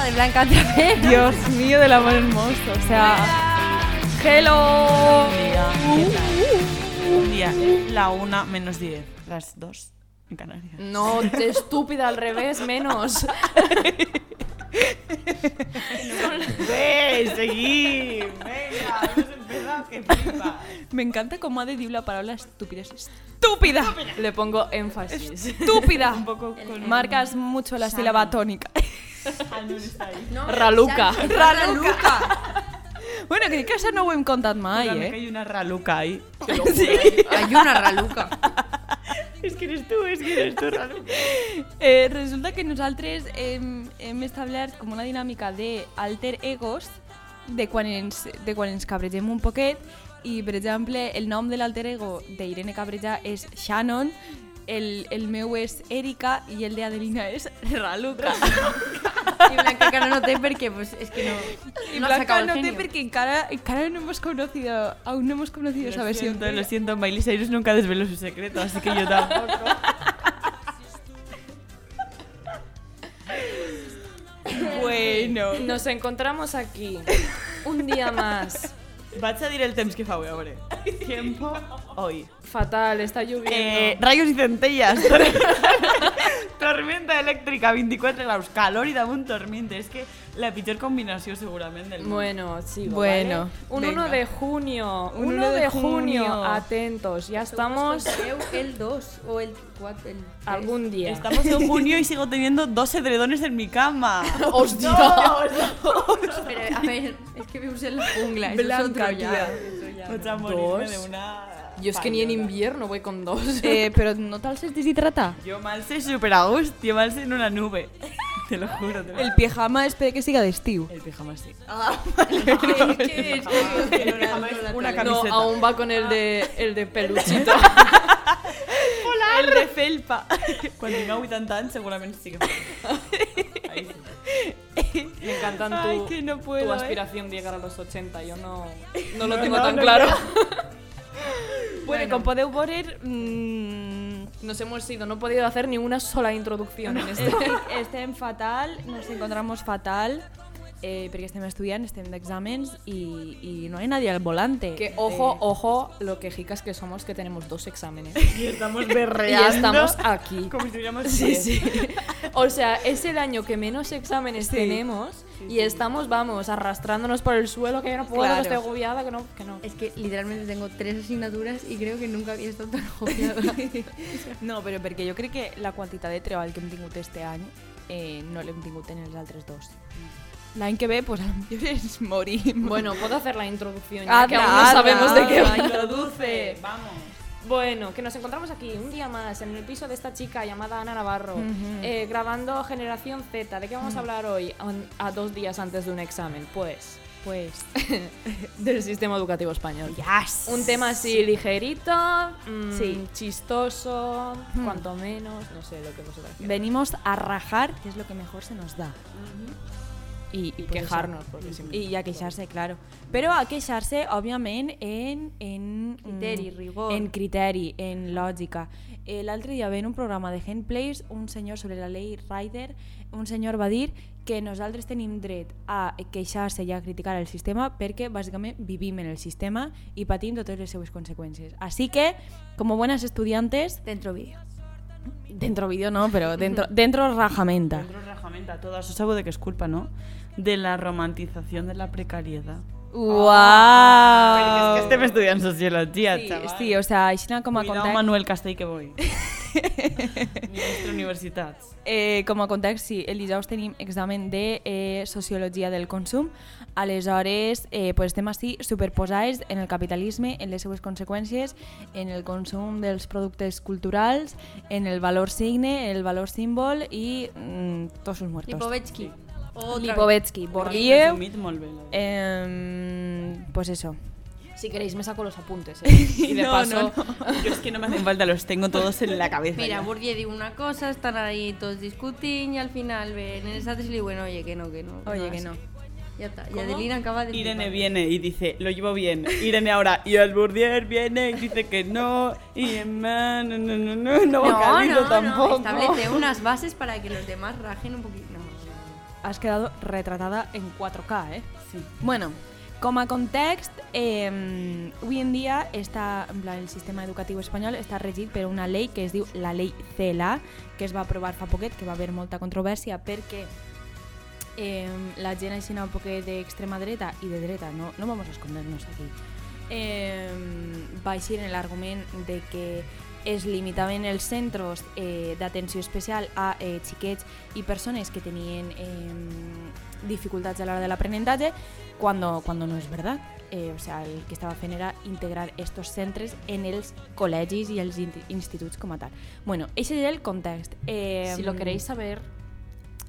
hermosa de Blanca Trapero. Dios mío del amor hermoso. O sea, hello. Un día, ¿qué tal? Un día, la una menos 10, las dos en Canarias. No, estúpida al revés, menos. ¡Ve, seguí! ¡Venga, hemos empezado, que flipa! Me encanta cómo ha de decir la palabra estúpida. Es estúpida. Le pongo énfasis. Estúpida. Un poco con... Marcas mucho la sílaba tónica. Ah, no está ahí. No, Raluca. Raluca. Bueno, crec que això no ho hem contat mai, Júrame que eh? hay una raluca ahí. Hay una raluca. Es que eres tú, es que eres tú, raluca. eh resulta que nosaltres hem, hem establert com una dinàmica de alter egos de quan ens, de quan ens cabregem un poquet i, per exemple, el nom de l'alter ego d'Irene Cabreja és Shannon, el, el meu és Erika i el d'Adelina és Raluca. Y Blanca encara no té perquè pues, es que no, Y no ha Blanca no té perquè encara, encara no hemos conocido, aún no hemos conocido esa Lo versión. siento, lo siento, Miley Cyrus nunca desveló su secreto, así que yo tampoco. Bueno. Nos encontramos aquí un día más. Vaig a dir el temps que fa avui, a veure. Tiempo hoy. Fatal, está lloviendo. Eh, rayos y centellas. tormenta elèctrica, 24 graus, calor i damunt tormenta. És que la pitjor combinació segurament del món. Bueno, sigo, Bueno, ¿vale? Un venga. 1 de junio. Un 1 1 de, de junio. junio. Atentos, ya estamos el 2 o el 4. El algún día. Estamos en junio y sigo teniendo dos edredones en mi cama. ¡Hostia! Pero, a ver, es que vius en la jungla. Eso es otro ya. Vaig a morir-me Dos. de una... Yo es que ni en invierno voy con dos. Eh, però no te'l sents deshidratar? Jo mal sé super a gust, jo mal sé en una nube. Te lo juro. Te lo El pijama espera que siga d'estiu. El pijama sí. ¿Qué es? El pijama es una No, camiseta. aún va con el de, el de peluchito. El de felpa. Quan tinc 80 anys segurament sí que. Ahí sí. Me encantan Ay, tu, que no tu puedo, eh. aspiración de llegar a los 80. Yo no, no lo No, tengo no, tan no claro. Bueno, com podeu veure, mmm, Nos hemos ido, no he podido hacer ni una sola introducción en este. estem fatal, nos encontramos fatal, eh, perquè estem estudiant, estem d'exàmens i, i no hay nadie al volante. Que ojo, ojo, lo quejicas que somos que tenemos dos exámenes. Y estamos Y berreando. estamos aquí. Como si tuviéramos Sí, sí. O sea, es el año que menos exámenes tenemos y estamos, vamos, arrastrándonos por el suelo, que yo no puedo, Claro. que estoy agobiada, que no, que no. Es que literalmente tengo tres asignaturas y creo que nunca había estado tan agobiada. No, però perquè jo crec que la quantitat de treball que hem tingut este any eh, no l'hem tingut en els altres dos. L'any que ve, pues, a lo millor ens morim. Bueno, puedo hacer la introducción ya que aún no sabemos de qué va. introduce. Vamos. Bueno, que nos encontramos aquí un día más en el piso de esta chica llamada Ana Navarro, eh, grabando Generación Z. ¿De qué vamos a hablar hoy a, a dos días antes de un examen? Pues, Pues, del sistema educativo español. yes. Un tema así ligerito, mm, Sí. chistoso, cuanto menos, no sé lo que vosotras. Venimos a rajar, que es lo que mejor se nos da. Y, Y pues quejarnos, porque siempre- Y a queixar-se, claro. Però a queixar-se, òbviament, en... en Criteri, mm, rigor. En criteri, en lògica. Eh, L'altre dia veient un programa de Handplays, un senyor sobre la llei Rider, un senyor va dir que nosaltres tenim dret a queixar-se i a criticar el sistema perquè bàsicament vivim en el sistema i patim totes les seues conseqüències. Així que, com buenas estudiantes, Dentro vídeo. dentro vídeo no, pero dentro, dentro rajamenta. Dentro rajamenta, todo eso sabe de qué es culpa, ¿no? De la romantización de la precariedad. ¡Wow! Perquè és que estem estudiant sociologia, Sí, xaval. sí, o sea, així com a Cuidao, context, Manuel Castell, que voy. Ministre Universitats. eh, com a context, sí, el dijous tenim examen de eh, Sociologia del Consum, aleshores eh, pues estem així superposats en el capitalisme, en les seues conseqüències, en el consum dels productes culturals, en el valor signe, en el valor símbol i mm, tots els muertos. Lipovetsky. Vez. Lipovetsky, veritat. eh, pues eso. Si queréis me saco los apuntes, ¿eh? Y de No, paso... no, Yo es que no me hacen falta, los tengo todos en la cabeza. Mira, ya. Bourdieu diu una cosa, están ahí todos discuten y al final ven en el y le digo, oye, que no, que no. Oye, que no. Ya está. Y Adelina acaba de Irene flipar. viene y dice, lo llevo bien. Irene ahora, y el Bourdieu viene y dice que no. Y Emma, no, no, no, no, no, No, vocalizo no, tampoco. no, establece unas bases para que los demás rajen un poquito. Has quedado retratada en 4K, eh? Sí. Bueno, com a context, eh, avui en dia està, en plan, el sistema educatiu espanyol està regit per una llei que es diu la llei CELA, que es va aprovar fa poquet, que va haver molta controvèrsia perquè eh, la gent així un poquet d'extrema dreta i de dreta, no, no vamos a escondernos aquí, eh, va eixir en l'argument de que es limitaven els centres eh, d'atenció especial a eh, xiquets i persones que tenien eh, dificultats a l'hora de l'aprenentatge, cuando, cuando no es verdad. Eh, o sea, el que estava fent era integrar estos centres en els col·legis i els in- instituts com a tal. Bueno, ese era el context. Eh, Si lo queréis saber,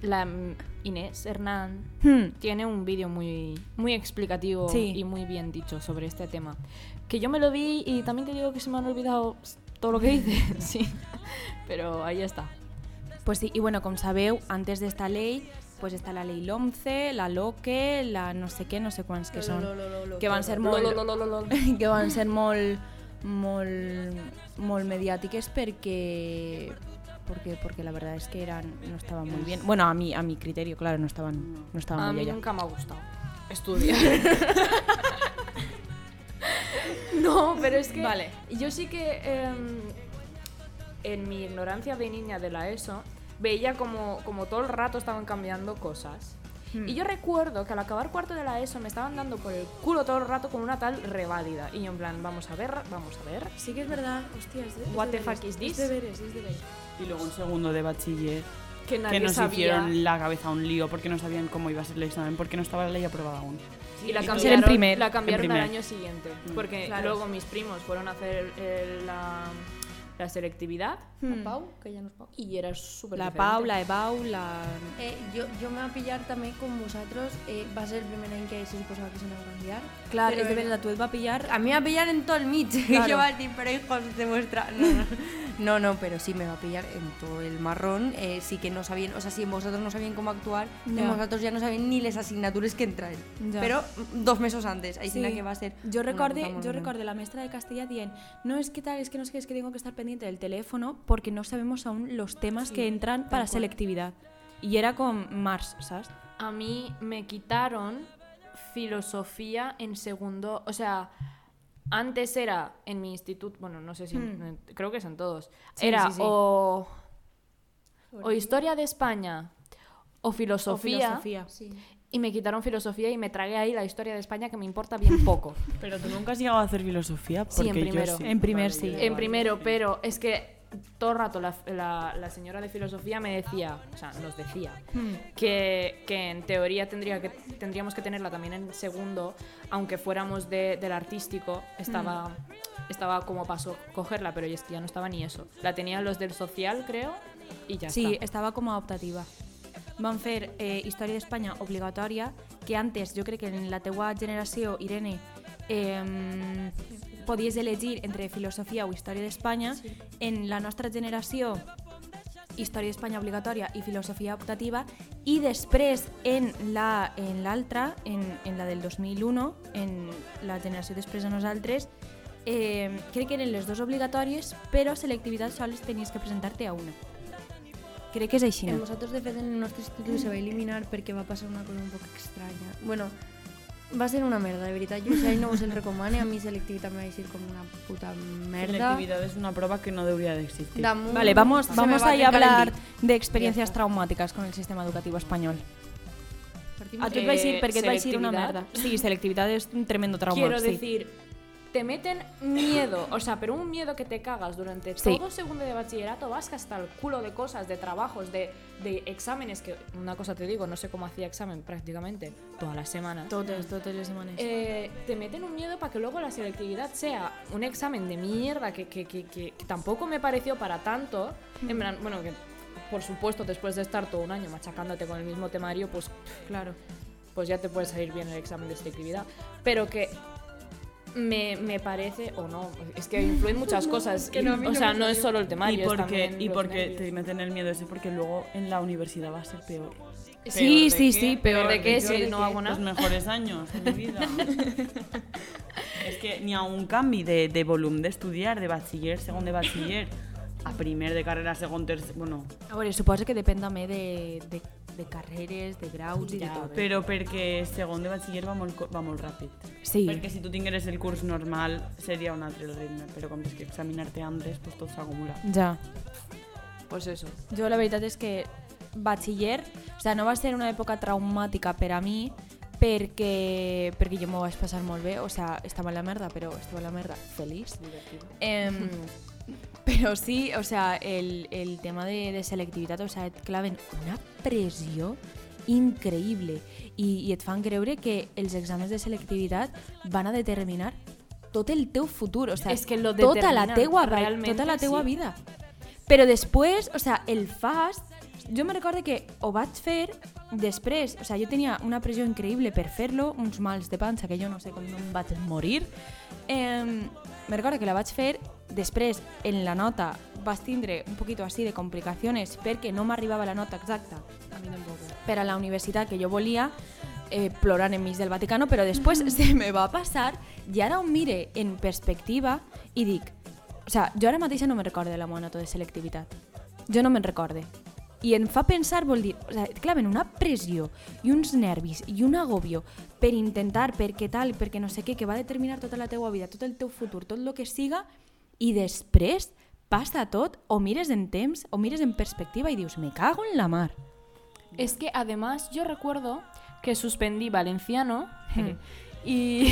la mm, Inés Hernán hmm, tiene un vídeo muy, muy explicativo Sí. y muy bien dicho sobre este tema. Que yo me lo vi y también te digo que se me han olvidado todo lo que dice, sí. Pero ahí está. Pues sí, y bueno, com sabeu, antes d'esta llei pues està la llei LOMCE, la LOCE, la no sé què, no sé quants que són, que van ser molt, que van ser molt, molt, molt mediàtiques perquè, porque, porque la verdad es que eran, no estaban muy bien. Bueno, a mi, a mi criterio, claro, no estaban, no estaban A muy mí allá. nunca me ha gustado estudiar. no, pero es que Vale. yo sí que em, en mi ignorancia de niña de la ESO veía como, como todo el rato estaban cambiando cosas. Hmm. Y yo recuerdo que al acabar cuarto de la ESO me estaban dando por el culo todo el rato con una tal reválida. Y yo en plan, vamos a ver, vamos a ver. Sí que es verdad, hostia, es de, What the fuck is this? Es deberes, es deberes. Y luego un segundo de bachiller Que nadie que nos sabía. hicieron la cabeza un lío porque no sabían cómo iba a ser el examen, porque no estaba la ley aprobada aún. Y la Ser en cambiaron, primer. la cambiaron En al primer. año siguiente. Mm. Porque Claro. luego mis primos fueron a hacer el- la, la selectividad Hmm. Pau, que ya no es Pau. y era súper La diferente. Pau, la Ebau, la... Eh, jo, jo me va pillar també com vosaltres, eh, va ser el primer any que se suposava que se me va canviar. Clar, Però és de era- veritat, tu et va pillar... A mí me va a pillar en todo el mig. Claro. Yo va a decir, pero hijos de vuestra... No, no, no, no, pero sí me va a pillar en todo el marrón. Eh, sí que no sabían, o sea, si vosotros no sabían cómo actuar, Ya. vosotros ya no sabían ni las asignaturas que entraen. Ya. Pero mm, dos meses antes, ahí sí. que va a ser... Puta jo mormona. recorde la maestra de castellà dient no, es que tal, es que no sé qué, es que tengo que estar pendiente del teléfono porque no sabemos aún los temas que entran para selectividad. Y era con Mars, ¿sabes? A mí me quitaron filosofía en segundo, o sea, antes era en mi instituto, bueno, no sé si, en- creo que es en todos, Sí, era sí, sí. O, o historia de España o filosofía, filosofía. Sí. y me quitaron filosofía y me tragué ahí la historia de España que me importa bien poco. Pero tú nunca has llegado a hacer filosofía. Sí, en Porque yo primero. sí. En primer sí. En primero, pero es que todo el rato la, la- la señora de filosofía me decía, o sea, nos decía, que, que en teoría tendría que, tendríamos que tenerla también en segundo, aunque fuéramos de- del artístico, estaba, estaba como paso cogerla, pero es que ya no estaba ni eso. La tenían los del social, creo, y ya Sí, está. estava com a optativa. Van fer eh, Història d'Espanya obligatòria, que antes, jo crec que en la teua generació, Irene, eh, podies elegir entre filosofia o Història d'Espanya. En la nostra generació, Història d'Espanya obligatòria i filosofia optativa i després en la en l'altra, en, en la del 2001, en la generació després de nosaltres, eh, crec que eren les dues obligatòries, però selectivitat sols tenies que presentar-te a una. Crec que és així. En nosaltres, de fet, en el nostre institut se va eliminar perquè va passar una cosa un poc estranya. Bueno, va ser una merda, de veritat. Jo si no us el recomane, a mi selectivitat me va dir com una puta merda. Selectividad es una prueba que no debería de existir. Damunt, Vale, vamos, vamos va a ir a hablar de experiencias traumáticas con el sistema educativo español. Partimos A tu et Eh, vaig dir perquè et vaig dir una selectividad. merda. Sí, selectividad es un tremendo trauma. Quiero sí. decir, te meten miedo, o sea, pero un miedo que te cagas durante Sí. todo segundo de bachillerato, vas hasta el culo de cosas, de trabajos, de, de exámenes, que una cosa te digo, no sé cómo hacía examen prácticamente todas las semanas. Totes, totes les setmanes. Eh, te meten un miedo para que luego la selectividad sea un examen de mierda que, que- que- que- que tampoco me pareció para tanto. En plan, bueno, que por supuesto después de estar todo un año machacándote con el mismo temario, pues claro. pues ya te puede salir bien el examen de selectividad. Pero que me, me parece, o no, es que influyen muchas cosas. que no, o no sea, no es solo el Y temario, es porque, y porque te meten el miedo ese, porque luego en la universidad va a ser peor. Sí, ¿Peor de sí, qué? sí, Peor de qué, si no hago nada. Los mejores años de mi vida. es que ni a un cambio de, de volumen de estudiar, de bachiller, segundo de bachiller, a primer de carrera, segundo, tercer... Bueno, A veure, suposo que depèn també de, de de carreres, de graus i de tot. Però perquè segon de batxiller va molt, va molt ràpid. Sí. Perquè si tu tingueres el curs normal seria un altre el ritme, però com és que examinar-te antes, pues tot s'acumula. Ja. Pues eso. Jo la veritat és que batxiller, o sea, no va ser una època traumàtica per a mi perquè, perquè jo m'ho vaig passar molt bé, o sea, estava en la merda, però estava en la merda feliç. Eh, però sí, o sea, el, el tema de, de selectivitat, o sea, et claven una pressió increïble i, i et fan creure que els exàmens de selectivitat van a determinar tot el teu futur, o sea, És que lo tota la teua, tota la teua sí. vida. Però després, o sea, el fas... Jo me recordo que ho vaig fer després, o sea, jo tenia una pressió increïble per fer-lo, uns mals de panxa que jo no sé com no em vaig morir. Eh, me recordo que la vaig fer, després en la nota vas tindre un poquito así de complicacions perquè no m'arribava la nota exacta A mí tampoco. per a la universitat que jo volia, eh, plorant enmig del Vaticano, però després se me va passar i ara ho mire en perspectiva i dic, o sea, jo ara mateixa no me recorde la meva nota de selectivitat. Jo no me'n recorde. I em fa pensar, vol dir, o sea, et claven una pressió i uns nervis i un agobio per intentar, perquè tal, perquè no sé què, que va determinar tota la teua vida, tot el teu futur, tot el que siga, i després passa tot, o mires en temps, o mires en perspectiva i dius, me cago en la mar. Es que además yo recuerdo que suspendí valenciano Hmm. y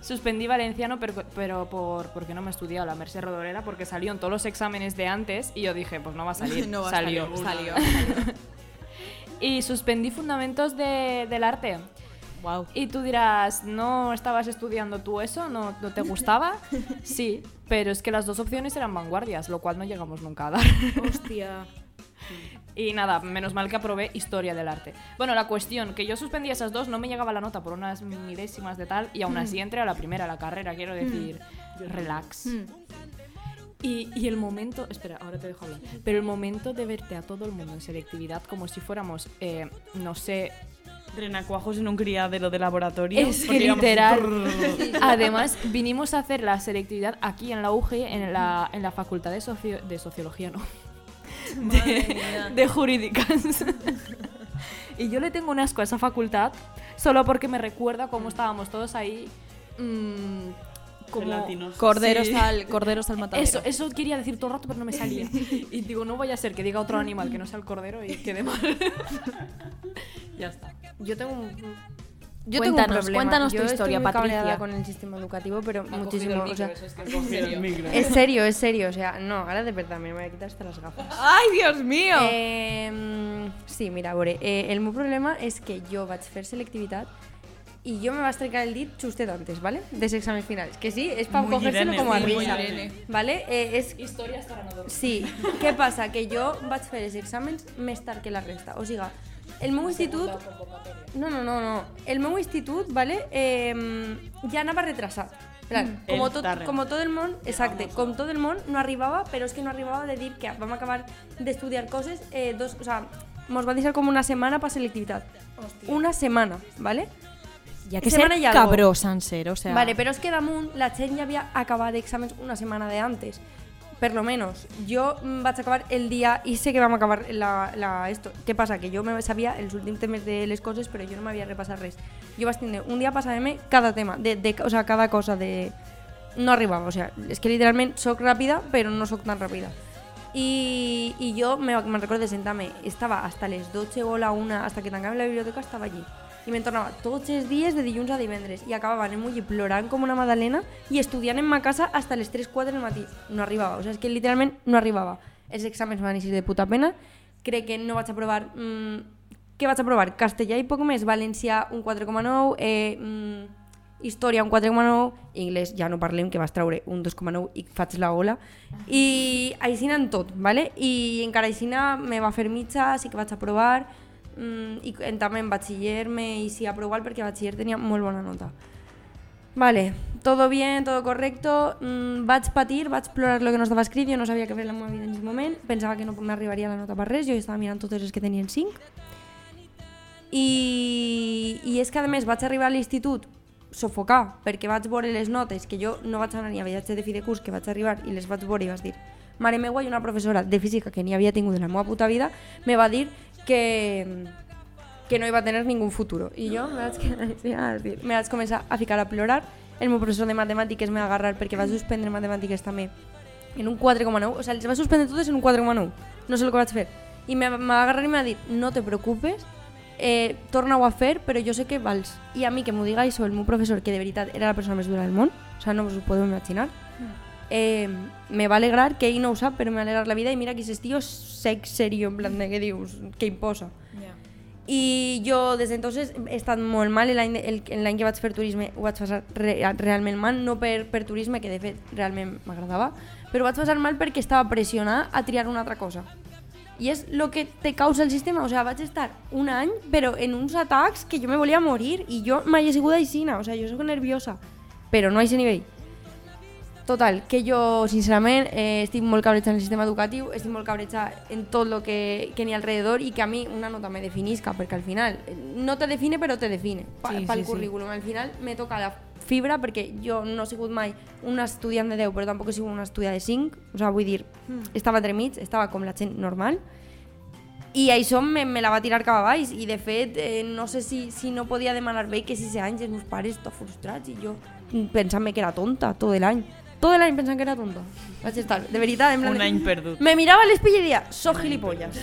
suspendí valenciano pero, pero por, porque no me he estudiado la Merced Rodorera porque salió en todos los exámenes de antes y yo dije pues no va a salir, No va a salió. salir, salió. Y suspendí fundamentos de- del arte. Wow. Y tú dirás, ¿no estabas estudiando tú eso? ¿No, no te gustaba? Sí, pero es que las dos opciones eran vanguardias, lo cual no llegamos nunca a dar. Hostia. Y nada, menos mal que aprobé historia del arte. Bueno, la cuestión, que yo suspendí esas dos, no me llegaba la nota por unas milésimas de tal, y aún así entré a la primera, a la carrera, quiero decir, relax. Y, y el momento, espera, ahora te dejo hablar, pero el momento de verte a todo el mundo en selectividad como si fuéramos, eh, no sé, Renacuajos en un criadero de laboratorio. es que literal. Además, vinimos a hacer la selectividad aquí en la UG, en la, en la Facultad de, Socio- de Sociología, no. De, de Jurídicas. y yo le tengo un asco a esa facultad solo porque me recuerda cómo estábamos todos ahí. mm, como Gelatinos. Corderos, Sí. al, corderos al matadero. Eso, eso quería decir todo el rato, pero no me salía. Y digo, no vaya a ser que diga otro animal que no sea el cordero y quede mal. ya está. Yo tengo un... Yo Cuéntanos, tengo un problema. cuéntanos tu Yo historia, estoy muy Patricia. con el sistema educativo, pero muchísimo. o sea, El micro. es serio, es serio. O sea, no, ahora de verdad me voy a quitar hasta las gafas. ¡Ay, Dios mío! Eh, sí, mira, veure, eh, el meu problema és que jo vaig fer selectivitat i jo me vaig trencar el dit justet antes, ¿vale? De exàmens finals. Que sí, per Muy cogérselo Irene, com a risa. Irene. ¿Vale? Eh, és... Historias para no dormir. Sí, què passa? Que jo vaig fer els exàmens més tard que la resta. O sigui, el meu institut... No, no, no, no. El meu institut, ¿vale? Eh, ja anava retrasat. Plan, com, Ell tot, com tot el món, exacte, com tot el món no arribava, però és que no arribava de dir que vam acabar d'estudiar coses eh, dos, o sea, mos va deixar com una setmana per selectivitat. Una setmana, ¿vale? Ya que semana ser cabró, Sanser, o sea... Vale, però és que damunt la gent ja havia acabat exàmens una setmana de antes. Per lo menos. Jo mm, vaig acabar el dia i sé que vam acabar la, la esto. Què passa? Que jo me sabia els últims temes de les coses, però jo no m'havia repassat res. Jo vaig tindre un dia passant-me cada tema, de, de, o sea, cada cosa de... No arribava, o sea, és que literalment sóc ràpida, però no sóc tan ràpida. I, i jo me, me recordo de sentar-me, estava hasta les 12 o la 1, hasta que tancàvem la biblioteca, estava allí. I me'n tornava tots els dies de dilluns a divendres i acabava en mulli plorant com una madalena i estudiant en ma casa hasta les 3-4 del matí. No arribava, o sigui, és que literalment no arribava. Els exàmens van eixir de puta pena, crec que no vaig aprovar... Mm, què vaig aprovar? Castellà i poc més, valencià un 4,9, eh, mm, història un 4,9, anglès ja no parlem, que vas treure un 2,9 i faig la ola. I aixina en tot, ¿vale? I encara aixina me va fer mitja, sí que vaig aprovar, mm, i en, també en batxiller me hice aprovar perquè batxiller tenia molt bona nota. Vale, todo bien, todo correcto. Mm, vaig patir, vaig plorar lo que no estava escrit, jo no sabia què fer la meva vida en aquest moment, pensava que no m'arribaria la nota per res, jo estava mirant totes les que tenien 5. I, I és que a més vaig arribar a l'institut sofocar, perquè vaig veure les notes, que jo no vaig anar ni a viatge de fi de curs, que vaig arribar i les vaig veure i vaig dir mare meua i una professora de física que ni havia tingut en la meva puta vida me va dir que, que no iba a tener ningún futuro. I jo me vaig, quedar- sí, me vaig començar a ficar a plorar. El meu professor de matemàtiques me va agarrar perquè va suspendre matemàtiques també en un 4,9. O sigui, les va suspendre totes en un 4,9. No sé el que vaig fer. I me, me va agarrar i me va dir, no te preocupes, eh, torna-ho a fer, però jo sé que vals. I a mi que m'ho diga això el meu professor, que de veritat era la persona més dura del món, o sigui, no us ho podeu imaginar, eh, me va alegrar, que ell no ho sap, però me va alegrar la vida, i mira que aquest tio sec, serio, en plan de què dius, que imposa. I jo des d'entonces he estat molt mal, l'any que vaig fer turisme ho vaig passar re, realment mal, no per, per turisme, que de fet realment m'agradava, però ho vaig passar mal perquè estava pressionada a triar una altra cosa. I és el que te causa el sistema, o sigui, vaig estar un any, però en uns atacs que jo me volia morir, i jo mai he sigut aixina, o sigui, jo soc nerviosa, però no a aquest nivell. Total, que jo, sincerament, eh, estic molt cabreja en el sistema educatiu, estic molt cabreja en tot el que, que n'hi ha alrededor i que a mi una nota me definisca, perquè al final eh, no te define, però te define pa, Sí, pel sí, sí. currículum. Al final me toca la fibra perquè jo no he sigut mai una estudiant de 10, però tampoc he sigut una estudiant de 5. O sigui, vull dir, estava entremig, estava com la gent normal, i això me, me la va tirar cap a baix i de fet eh, no sé si, si no podia demanar bé que 6 anys els meus pares tot frustrats i jo pensant que era tonta tot l'any tot l'any pensant que era tonta vaig estar, de veritat en plan Un any perdut. me mirava a l'espill i dia soc gilipollas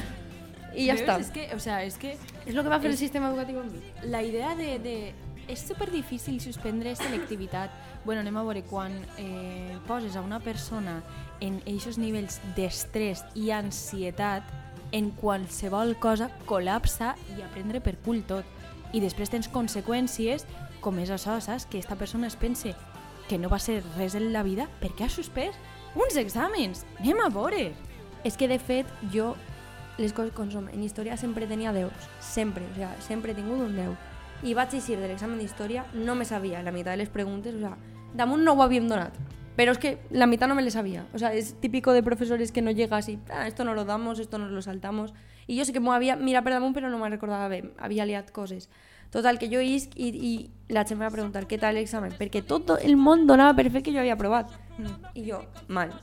i ja ¿Ves? està Es que, o sea, es que és el que va fer el sistema educatiu amb mi la idea de... de és super difícil suspendre selectivitat. Bueno, anem a veure, quan eh, poses a una persona en aquests nivells d'estrès i ansietat, en qualsevol cosa col·lapsa i a prendre per cul tot. I després tens conseqüències com és això, saps? Que esta persona es pense que no va ser res en la vida perquè ha suspès uns exàmens. Anem a veure. és que de fet jo les coses com som en història sempre tenia 10 sempre, o sea, sempre he tingut un 10 i vaig eixir de l'examen d'història no me sabia la meitat de les preguntes o sea, damunt no ho havíem donat pero es que la mitad no me le sabía. O sea, es típico de profesores que no llegas y, ah, esto no lo damos, esto nos lo saltamos. Y yo sé que m'ho havia mirat per damunt, però no me'n recordava bé. Havia liat coses. Total, que jo isc i, i la gent va preguntar què tal l'examen, perquè tot el món donava per fet que jo havia aprovat. I jo, mal,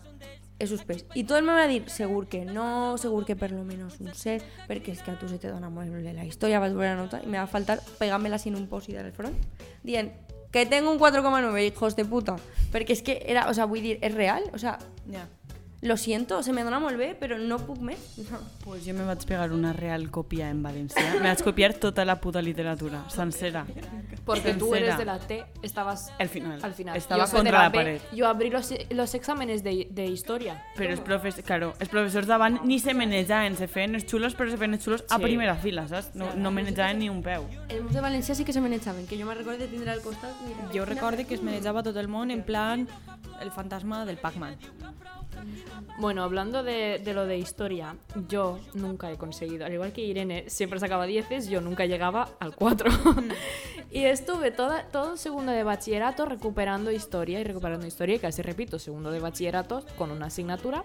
he suspès. I tot me va dir, segur que no, segur que per lo menos un 7, perquè és que a tu se te dona molt bé la història, vas veure la nota, i me va faltar pegar-me-la sin un posi del front, dient que tengo un 4,9, hijos de puta. Perquè és que era, o sea, vull dir, és real, o sea, Ja. Lo siento, se me dona molt bé, però no puc més. No. Pues jo me vaig pegar una real còpia en valencià. Me vaig copiar tota la puta literatura, sencera. Porque tú eres de la T, estabas Al final. al final. Estaba Yo contra la B, pared. Yo abrí los, los exámenes de, de historia. Però els, profes, claro, els professors davant ni se manejaven, se feien els xulos, però se feien els xulos a Sí. primera fila, saps? No, no manejaven ni un peu. Meus de València sí que se me n'echaven, que jo me recordo de tindre al costat... Mira, Jo recorde que es manejava tot el món en plan el fantasma del Pac-Man. Bueno, hablando de, de lo de historia, yo nunca he conseguido, al igual que Irene siempre sacaba 10, yo nunca llegaba al 4. y estuve toda, todo el segundo de bachillerato recuperando historia y recuperando historia, y casi repito, segundo de bachillerato con una asignatura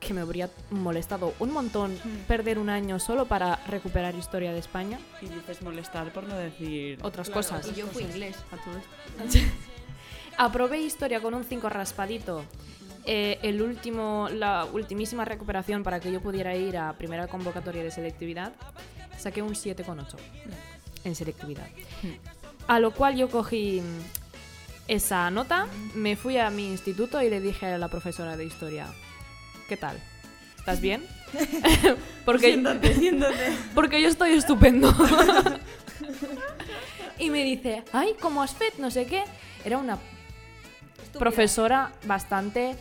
que me habría molestado un montón perder un año solo para recuperar historia de España. Y dices molestar por no decir... Otras cosas. I jo fui inglès, a tot esto. Aprobé historia con un 5 raspadito. Eh, el último, la ultimísima recuperación para que yo pudiera ir a primera convocatoria de selectividad, saqué un 7,8 en selectividad. A lo cual yo cogí esa nota, me fui a mi instituto y le dije a la profesora de historia, ¿qué tal? ¿Estás bien? porque, Siéntate, siéntate. porque yo estoy estupendo. y me dice, ay, ¿cómo has fet? No sé qué. Era una profesora bastante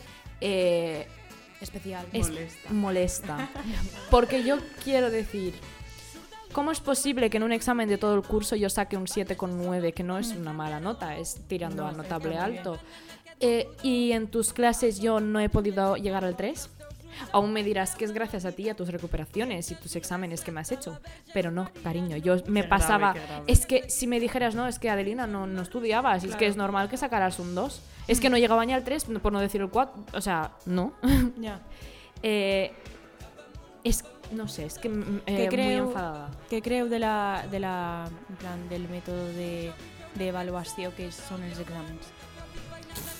eh, Especial. es- Molesta. molesta. Porque yo quiero decir, ¿cómo es posible que en un examen de todo el curso yo saque un 7,9, que no es una mala nota, es tirando No, a notable alto? Eh, y en tus clases yo no he podido llegar al 3. Aún me dirás que es gracias a ti a tus recuperaciones y tus exámenes que me has hecho. Pero no, cariño, yo me Qué pasaba... qué grave. Es que si me dijeras, no, es que Adelina no, no estudiabas, es que es normal que sacaras un 2. Es que no llegaba ni al 3, por no decir el 4. O sea, no. Ja. Eh, es, no sé, es que mm, eh, Què muy creu, enfadada. què creu de la, de la, en plan, del mètode de d'avaluació que són els exàmens?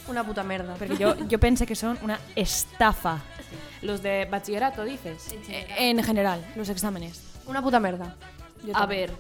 Una puta merda. Perquè jo, jo penso que són una estafa Los de bachillerato, dices. en general, los exámenes. Una puta merda. A ver,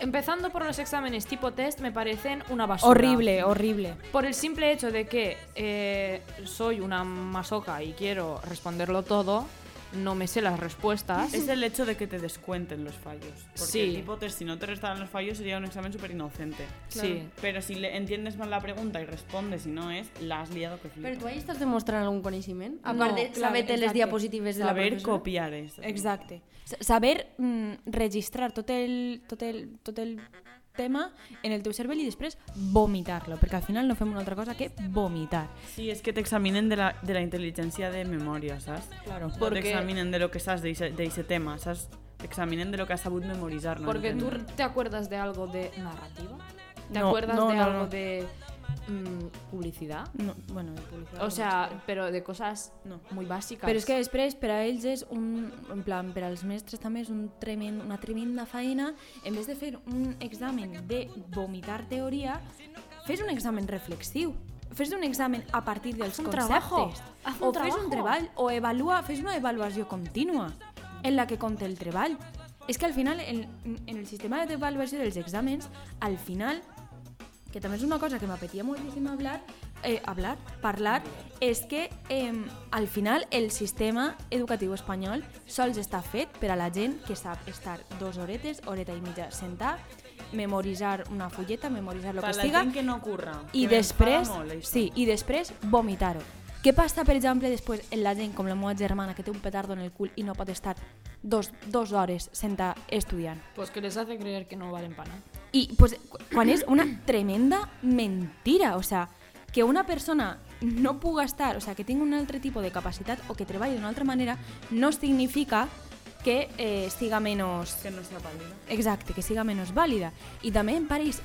empezando por los exámenes tipo test, me parecen una basura. Horrible, horrible. Por el simple hecho de que eh, soy una masoca y quiero responderlo todo, no me sé las respuestas. Es el hecho de que te descuenten los fallos. Porque Sí. el tipo test, si no te restaran los fallos, sería un examen súper inocente. Sí. Pero si le entiendes mal la pregunta y respondes y no es, la has liado que flipas. Però tu ahí estàs demostrant algun coneixement? A No, part de clar, les diapositives de la Saber professora? copiar esto. Exacte. Saber mm, registrar tot el, tot, el, tot el tema en el teu cervell i després vomitar-lo, perquè al final no fem una altra cosa que vomitar. Sí, es que te examinen de la, de la inteligencia de memoria, ¿sabes? Claro. No Porque- te examinen de lo que sabes de ese, tema, ¿sabes? Te examinen de lo que has sabido memorizar, ¿no? Porque tú te acuerdas de algo de narrativa, te No, acuerdas no, de no, algo no. de publicidad, No, bueno, de publicitat. o sea, pero de cosas No. muy básicas. Però és que després, per a ells és un... En plan, per als mestres també és un tremend, una tremenda feina. En vez de fer un examen de vomitar teoria, fes un examen reflexiu. Fes un examen a partir dels un conceptes. trabajo, haz un o fes trabajo. un treball, o evalua, fes una avaluació contínua en la que compte el treball. És que al final, en, en el sistema d'avaluació dels exàmens, al final que també és una cosa que m'apetia moltíssim hablar, eh, hablar, parlar, és que eh, al final el sistema educatiu espanyol sols està fet per a la gent que sap estar dos horetes, horeta i mitja sentar, memoritzar una fulleta, memoritzar el Para que la siga, gent que no curra. i que després, molt, sí, i després vomitar-ho. Què passa, per exemple, després en la gent com la meva germana que té un petardo en el cul i no pot estar dos, dos hores sentar estudiant? Pues que les hace creer que no valen para nada. Y pues quan és una tremenda mentira, o sea, que una persona no puga estar, o sea, que tingui un altre tipus de capacitat o que treballi d'una altra manera, no significa que eh, siga menos... Que no sea válida. Exacte, que siga menos vàlida. I també em pareix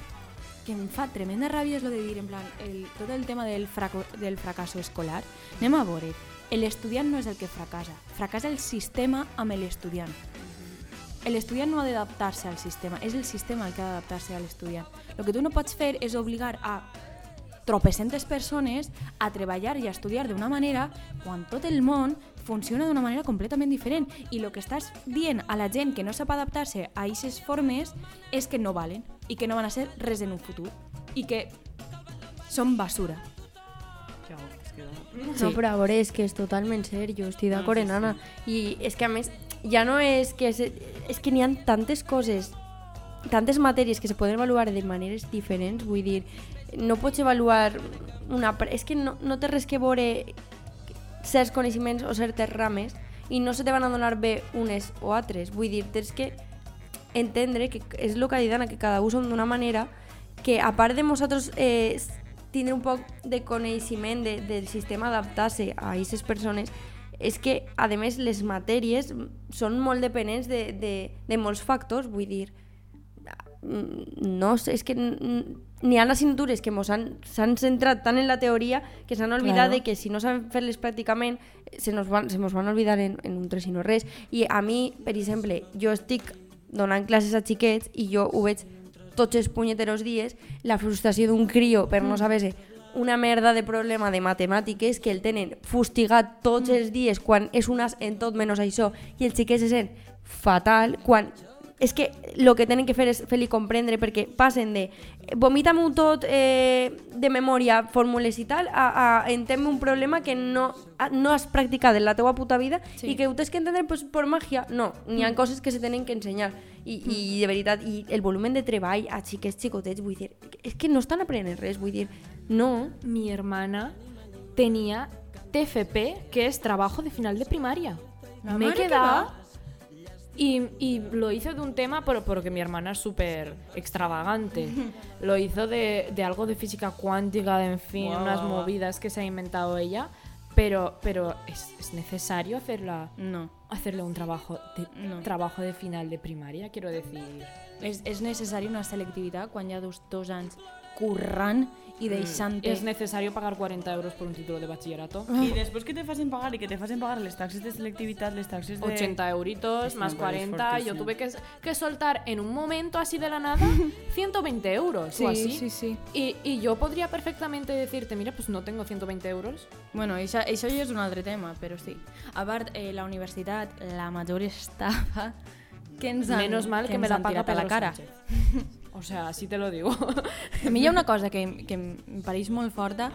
que em fa tremenda ràbia és lo de dir, en plan, el, tot el tema del, fraco, del fracasso escolar. Anem a veure, l'estudiant no és el que fracassa, fracassa el sistema amb l'estudiant. L'estudiant no ha d'adaptar-se al sistema, és el sistema el que ha d'adaptar-se a l'estudiant. El que tu no pots fer és obligar a tropecentes persones a treballar i a estudiar d'una manera quan tot el món funciona d'una manera completament diferent i el que estàs dient a la gent que no sap adaptar-se a aquestes formes és que no valen i que no van a ser res en un futur i que són basura. No, però a veure, és que és totalment seriós, estic d'acord en Anna. I és que a més, ja no és que... És, és que n'hi ha tantes coses, tantes matèries que se poden avaluar de maneres diferents, vull dir, no pots avaluar una... És que no, no té res que veure certs coneixements o certes rames i no se te van a donar bé unes o altres. Vull dir, tens que entendre que és el que Anna, que cada un som d'una manera que a part de nosaltres eh, tindre un poc de coneixement de, del sistema adaptar-se a aquestes persones és que, a més, les matèries són molt dependents de, de, de molts factors, vull dir, mm, no sé, és que n'hi ha assignatures que s'han centrat tant en la teoria que s'han oblidat Claro. de que si no sabem fer-les pràcticament se nos van, se mos van oblidar en, en un tres i no res. I a mi, per exemple, jo estic donant classes a xiquets i jo ho veig tots els punyeteros dies, la frustració d'un crio per no saber-se una merda de problema de matemàtiques que el tenen fustigat tots els dies quan és un as en tot menys això i el xiquet se sent fatal quan és que el que tenen que fer és fer-li comprendre perquè passen de vomita-m'ho tot eh, de memòria, fórmules i tal, a, a entendre un problema que no, a- no has practicat en la teua puta vida Sí. i que ho tens que entendre pues, per màgia. No, n'hi ha coses que se tenen que ensenyar. I, I de veritat, i el volumen de treball a xiquets xicotets, vull dir, és que no estan aprenent res, vull dir, no. Mi hermana tenía TFP, que es trabajo de final de primaria. La Me he quedado y, y lo hizo de un tema, pero porque mi hermana es súper extravagante. lo hizo de, de algo de física cuántica, de, en fin, unas movidas que se ha inventado ella. Pero, pero es, es necesario hacerla, No. hacerle un trabajo de, No. trabajo de final de primaria, quiero decir. És, és necessari una selectivitat quan hi ha dos, dos anys currant i deixant-te... Es necesario pagar 40 euros por un título de bachillerato. Y después que te facen pagar y que te facen pagar les taxes de selectividad, les taxes de... 80 euritos más me parece 40. Yo tuve que, que soltar en un momento así de la nada 120 euros o así. sí, sí. Y, y yo podría perfectamente decirte, mira, pues no tengo 120 euros. Bueno, això, això ja és un altre tema, però sí. A part, eh, la universitat, la major estafa que ens han, Menos mal que, ens me la paga a la cara. Sánchez. O sea, así te lo digo. A mi hi ha una cosa que, que em pareix molt forta,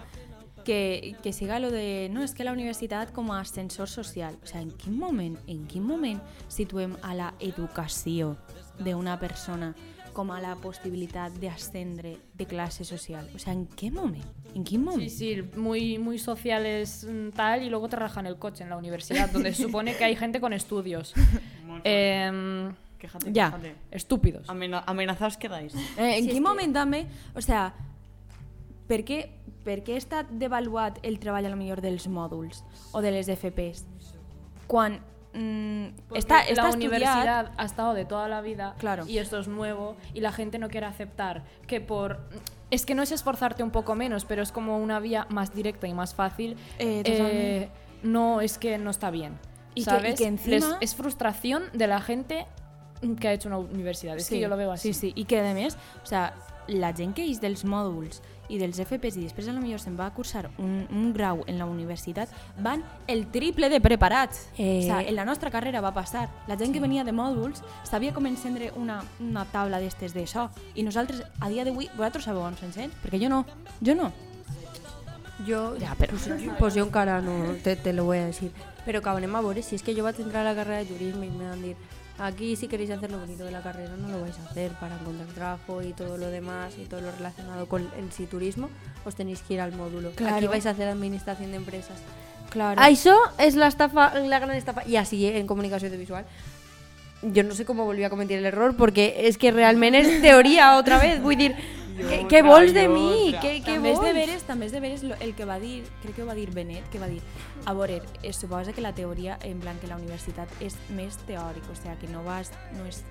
que, que siga lo de, no, és que la universitat com a ascensor social. O sea, en quin moment, en quin moment situem a la educació d'una persona com a la possibilitat d'ascendre de classe social? O sea, en què moment? En quin moment? Sí, sí, muy, muy sociales mm, tal y luego te rajan el coche en la universidad, donde se supone que hay gente con estudios. Em, Quéjate, Ya. quéjate. estúpidos. Amena- amenazados quedáis. Eh, en que- moment també, o sea, per què, per què està devaluat el treball a lo millor dels mòduls o de les FPs? Quan mm, Porque està, està la estudiat... universidad ha estado de toda la vida Claro. y esto es nuevo y la gente no quiere aceptar que por es que no es esforzarte un poco menos pero es como una vía más directa y más fácil Eh, eh, no es que no está bien Y que- ¿sabes? y que encima- Les- es frustración de la gente que ha hecho una universidad es que yo lo veo así Sí, sí, i que a més, o sea, la gent que és dels mòduls i dels FPs i després a lo millor se'n va a cursar un, un grau en la universitat, van el triple de preparats. Eh. O sea, en la nostra carrera va passar. La gent que venia de mòduls sabia com encendre una, una taula d'estes de so i nosaltres, a dia d'avui, vosaltres sabeu on s'encén? Perquè jo no, jo no. Jo, Ja, però- pues, yo- pues yo encara no, te, te lo voy a decir. Pero que anem a veure, si es que yo voy a entrar a la carrera de turismo y me van a decir, aquí si queréis hacer lo bonito de la carrera, no lo vais a hacer para encontrar trabajo y todo lo demás y todo lo relacionado con el sí turismo, os tenéis que ir al módulo. Claro. Aquí vais a hacer administración de empresas. Claro. Això és l'estafa, la gran estafa, i així en comunicació audiovisual. Jo no sé com volví a cometre l'error, perquè és que realment és teoria otra vez. Vull dir, què, què vols de mi? Què, què també és vols? de veres, també és de veres el que va dir, crec que ho va dir Benet, que va dir, a veure, es suposa que la teoria, en plan que la universitat és més teòric, o sea, que no vas, no és,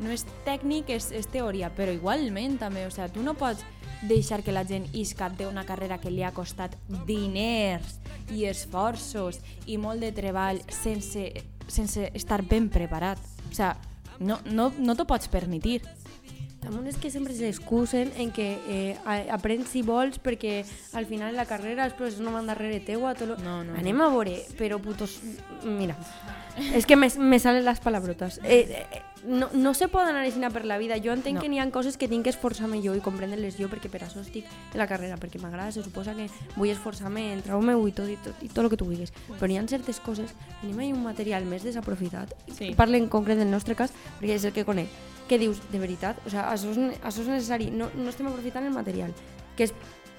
no és tècnic, és, és teoria, però igualment també, o sea, tu no pots deixar que la gent isca d'una carrera que li ha costat diners i esforços i molt de treball sense, sense estar ben preparat. O sea, no, no, no t'ho pots permetir. També és que sempre s'excusen en que eh, aprens si vols perquè al final la carrera els professors no van darrere teu a tot lo... No, no, Anem a veure, però putos... Mira, és que me, me salen les palabrotes. Eh, eh, no, no se poden anar així per la vida. Jo entenc No. que n'hi ha coses que tinc que esforçar-me jo i comprendre-les jo perquè per això estic en la carrera, perquè m'agrada, se suposa que vull esforçar-me en trau meu i tot, i tot, i tot el que tu vulguis. Però n'hi ha certes coses, tenim ahí un material més desaprofitat. Sí. Parle en concret del nostre cas, perquè és el que conec. Que dius, de veritat, o sea, això, és, això és necessari, no, no estem aprofitant el material, que és,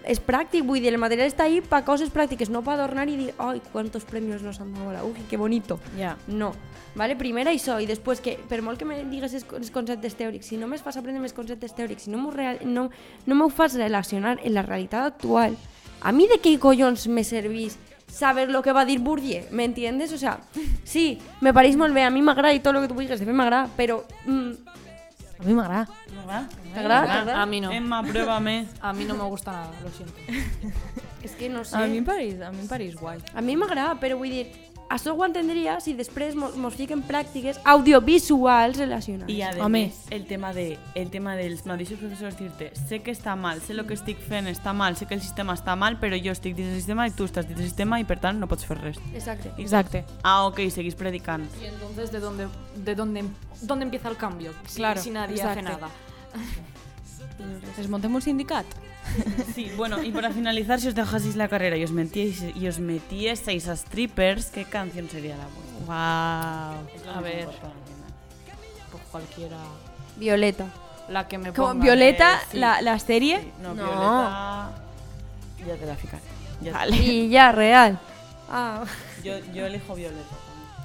és pràctic, vull dir, el material està ahí para coses pràctiques, no para adornar y dir, ay, cuántos premios nos han dado la UGI, qué bonito. Ja. No, vale? Primera això, i després que, per molt que me digues els, els conceptes teòrics, si no me fas aprendre més conceptes teòrics, si no m'ho no, no fas relacionar en la realitat actual, a mi de què collons me servís saber lo que va dir Bourdieu, ¿me entiendes? O sea, sí, me pareix molt bé, a mi m'agrada i tot el que tu vulguis, de fet m'agrada, però... Mm, A mi m'agrada. T'agrada? A mí no Emma, pruébame. a mí no me gusta nada lo siento És que no sé... A mi pareix, a mi em pareix guai. A mi m'agrada, però vull dir, això ho entendria si després mos, mos fiquen pràctiques audiovisuals relacionades. Y además, Home. el tema de el tema dels mateixos professors dir-te sé que està mal, sé el que estic fent està mal, sé que el sistema està mal, però jo estic dins del sistema i tu estàs dins del sistema i per tant no pots fer res. Exacte. Exacte. Ah, ok, seguís predicant. y entonces de dónde de dónde dónde empieza el cambio si, Claro, si nadie hace exacto. nada Es montem un sindicat? Sí, bueno, y para finalizar, si os dejaseis la carrera y os metíais, y os metieseis a strippers, ¿qué canción sería la vuestra? Wow. A ver. pues cualquiera Violeta. la que me ponga Violeta, eh, sí. la, la sèrie? Sí, no, No. Violeta... Ya te la fijaré. Ya Vale. Y ya, real. Ah, Yo, yo elijo Violeta.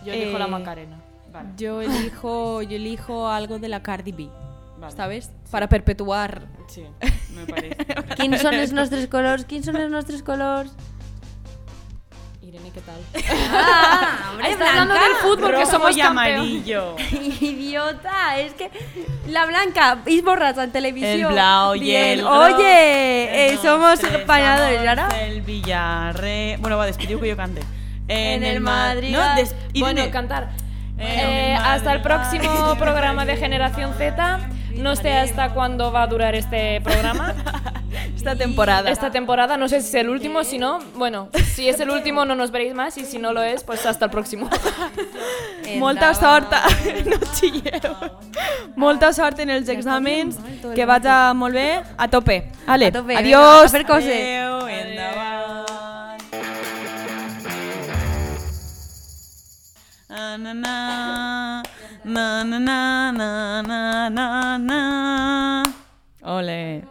yo elijo la Eh, Macarena Vale. Yo elijo, yo elijo algo de la Cardi B, vale. ¿sabes? Para perpetuar. Sí, me parece. quins són els nostres colors? Quins són els nostres colors? Irene qué tal Ah, hombre, Está hablando del fútbol que Rojo somos y amarillo. Idiota, es que la blanca es borracha en televisión. El blau y Bien. el rojo. Oye, eh, somos amors ¿ahora? del Villarre... Bueno, va, despidiu que yo cante. En el Ma- Madrid- No, des... bueno cantar En Eh, el hasta el Madrid- próximo programa de Generación Z no sé hasta cuándo va a durar este programa esta temporada. esta temporada. No sé si es el último, si no, bueno, si es el último no nos veréis más y si no lo es, pues hasta el próximo. Molta sort, no xilleu. Molta sort en els exàmens, que vagi molt bé, a tope. Ale, A tope, venga, adiós. a fer coses. Adeu, endavant. Na na na na na na na na Ole.